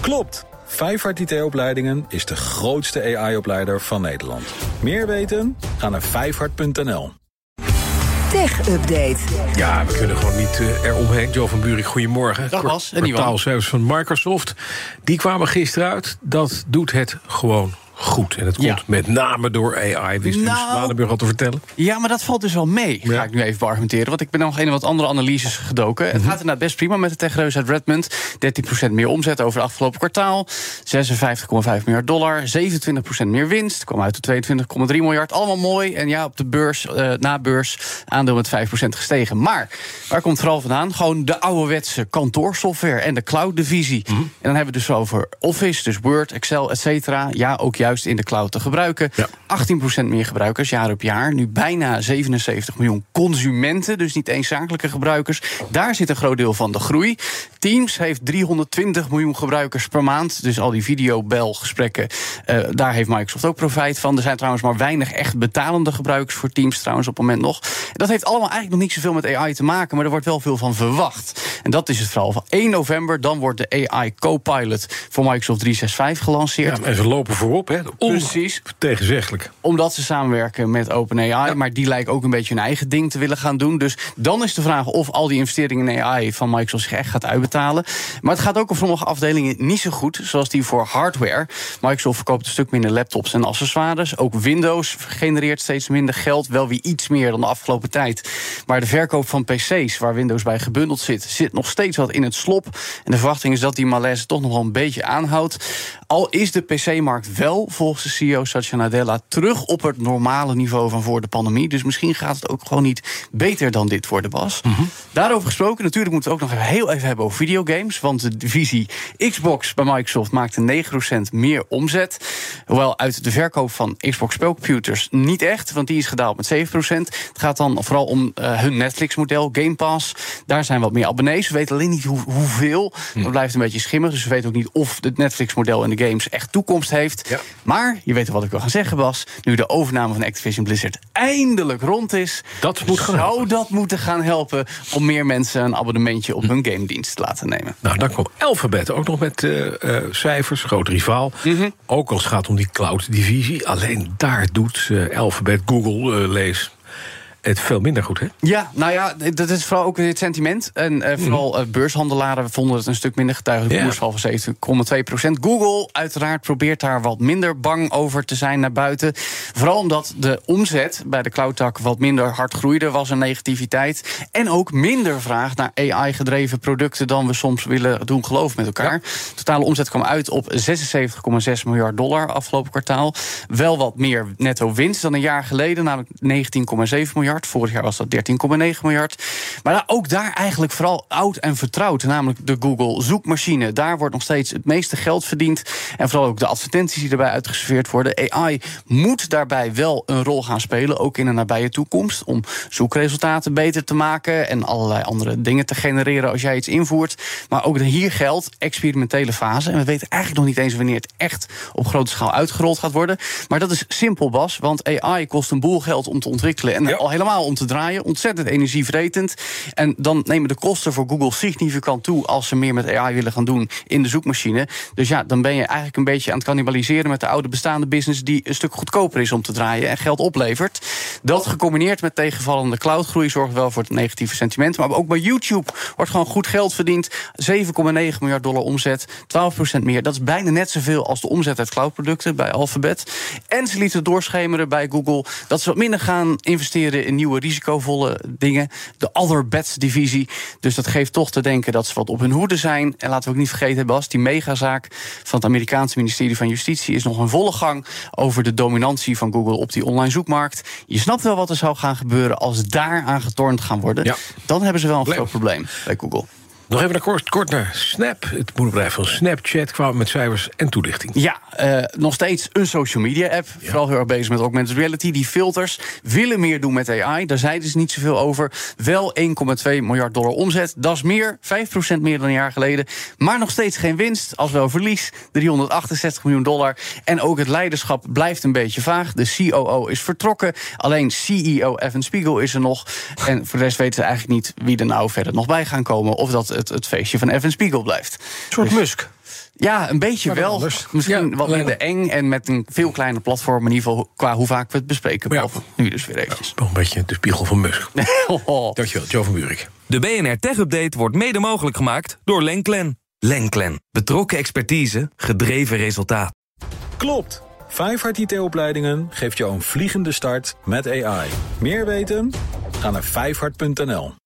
Klopt! Vijfhart IT-opleidingen is de grootste AI-opleider van Nederland. Meer weten? Ga naar vijfhart.nl. Tech Update. Ja, we kunnen gewoon niet uh, eromheen. Joe van Buurik, goedemorgen. Dag Bas, en Kwartaalcijfers van Microsoft. Die kwamen gisteren uit. Dat doet het gewoon goed. En het komt Ja. met name door AI, wist nou. Zwanenburg al te vertellen. Ja, maar dat valt dus wel mee, ga ik nu even beargumenteren. Want ik ben nog een en wat andere analyses gedoken. Mhm. Het gaat inderdaad best prima met de techreus uit Redmond. 13% meer omzet over het afgelopen kwartaal. 56,5 miljard dollar. 27% meer winst. Kwam uit op 22,3 miljard. Allemaal mooi. En ja, op de beurs, eh, na beurs, aandeel met 5% gestegen. Maar waar komt het vooral vandaan? Gewoon de ouderwetse kantoorsoftware en de cloud-divisie. Mhm. En dan hebben we het dus over Office, dus Word, Excel, et cetera. Ja, ook juist in de cloud te gebruiken. Ja. 18% meer gebruikers jaar op jaar. Nu bijna 77 miljoen consumenten, dus niet eens zakelijke gebruikers. Daar zit een groot deel van de groei. Teams heeft 320 miljoen gebruikers per maand. Dus al die videobelgesprekken, eh daar heeft Microsoft ook profijt van. Er zijn trouwens maar weinig echt betalende gebruikers voor Teams trouwens op het moment nog. Dat heeft allemaal eigenlijk nog niet zoveel met AI te maken, maar er wordt wel veel van verwacht. En dat is het vooral. Van 1 november, dan wordt de AI Copilot voor Microsoft 365 gelanceerd. Ja, en ze lopen voorop, hè. Precies. Tegenzeggelijk. Omdat ze samenwerken met OpenAI. Maar die lijken ook een beetje hun eigen ding te willen gaan doen. Dus dan is de vraag of al die investeringen in AI van Microsoft zich echt gaat uitbetalen. Maar het gaat ook op sommige afdelingen niet zo goed. Zoals die voor hardware. Microsoft verkoopt een stuk minder laptops en accessoires. Ook Windows genereert steeds minder geld. Wel weer iets meer dan de afgelopen tijd. Maar de verkoop van PC's, waar Windows bij gebundeld zit, zit nog steeds wat in het slop. En de verwachting is dat die malaise toch nog wel een beetje aanhoudt. Al is de PC-markt wel, volgens de CEO Satya Nadella, terug op het normale niveau van voor de pandemie. Dus misschien gaat het ook gewoon niet beter dan dit worden, Bas. Daarover gesproken, natuurlijk moeten we het ook nog even heel even hebben over videogames. Want de divisie Xbox bij Microsoft maakte 9% meer omzet. Hoewel uit de verkoop van Xbox spelcomputers niet echt, want die is gedaald met 7%. Het gaat dan vooral om eh, hun Netflix-model, Game Pass. Daar zijn wat meer abonnees. We weten alleen niet hoe, hoeveel. Dat blijft een beetje schimmig. Dus we weten ook niet of het Netflix-model en de games echt toekomst heeft. Ja. Maar je weet wat ik wil gaan zeggen, Bas. Nu de overname van Activision Blizzard eindelijk rond is. Dat moet Zou dat moeten gaan helpen om meer mensen een abonnementje op hun game dienst te laten nemen? Nou, dan kwam Alphabet ook nog met eh, eh, cijfers, groot rivaal. Mhm. Ook als het gaat om die cloud-divisie. Alleen daar doet eh, Alphabet, Google, lees het veel minder goed, hè? Ja, nou ja, dat is vooral ook het sentiment. En eh, vooral eh, beurshandelaren vonden het een stuk minder getuigd. De Ja. koersval van 7,2% Google uiteraard probeert daar wat minder bang over te zijn naar buiten. Vooral omdat de omzet bij de cloudtak wat minder hard groeide, was een negativiteit. En ook minder vraag naar AI-gedreven producten dan we soms willen doen geloven met elkaar. Totale omzet kwam uit op 76,6 miljard dollar afgelopen kwartaal. Wel wat meer netto winst dan een jaar geleden, namelijk 19,7 miljard. Vorig jaar was dat 13,9 miljard. Maar ook daar eigenlijk vooral oud en vertrouwd, namelijk de Google zoekmachine. Daar wordt nog steeds het meeste geld verdiend. En vooral ook de advertenties die erbij uitgeserveerd worden. AI moet daarbij wel een rol gaan spelen, ook in de nabije toekomst. Om zoekresultaten beter te maken en allerlei andere dingen te genereren als jij iets invoert. Maar ook hier geldt experimentele fase. En we weten eigenlijk nog niet eens wanneer het echt op grote schaal uitgerold gaat worden. Maar dat is simpel, Bas, want AI kost een boel geld om te ontwikkelen. En Ja. al helemaal om te draaien. Ontzettend energievretend. En dan nemen de kosten voor Google significant toe als ze meer met AI willen gaan doen in de zoekmachine. Dus ja, dan ben je eigenlijk een beetje aan het cannibaliseren met de oude bestaande business die een stuk goedkoper is om te draaien en geld oplevert. Dat gecombineerd met tegenvallende cloudgroei zorgt wel voor het negatieve sentiment. Maar ook bij YouTube wordt gewoon goed geld verdiend. 7,9 miljard dollar omzet, 12% meer. Dat is bijna net zoveel als de omzet uit cloudproducten bij Alphabet. En ze lieten doorschemeren bij Google dat ze wat minder gaan investeren in nieuwe risicovolle dingen. De Other Bets divisie. Dus dat geeft toch te denken dat ze wat op hun hoede zijn. En laten we ook niet vergeten, Bas, die megazaak van het Amerikaanse ministerie van Justitie is nog een volle gang over de dominantie van Google op die online zoekmarkt. Je snapt wel wat er zou gaan gebeuren als daar aan getornd gaan worden. Ja. Dan hebben ze wel een groot probleem bij Google. Nog even kort, kort naar Snap. Het moederbedrijf van Snapchat kwam met cijfers en toelichting. Ja, eh, nog steeds een social media app. Vooral heel erg bezig met augmented reality. Die filters willen meer doen met AI. Daar zeiden ze niet zoveel over. Wel 1,2 miljard dollar omzet. Dat is meer, 5% meer dan een jaar geleden. Maar nog steeds geen winst. Als wel verlies, 368 miljoen dollar. En ook het leiderschap blijft een beetje vaag. De COO is vertrokken. Alleen CEO Evan Spiegel is er nog. En voor de rest weten ze eigenlijk niet wie er nou verder nog bij gaan komen. Of dat het, het feestje van Evan Spiegel blijft. Een soort Musk. Ja, een beetje Maar wel. anders. Misschien Ja, wat minder eng en met een veel kleiner platform. In ieder geval qua hoe vaak we het bespreken. Ja. Nu dus weer eventjes. Een beetje de spiegel van Musk. Oh. Dankjewel, Joe van Buurik. De BNR Tech Update wordt mede mogelijk gemaakt door Lenklen. Lenklen. Betrokken expertise, gedreven resultaat. Klopt. Vijfhart IT-opleidingen geeft jou een vliegende start met AI. Meer weten? Ga naar vijfhart.nl.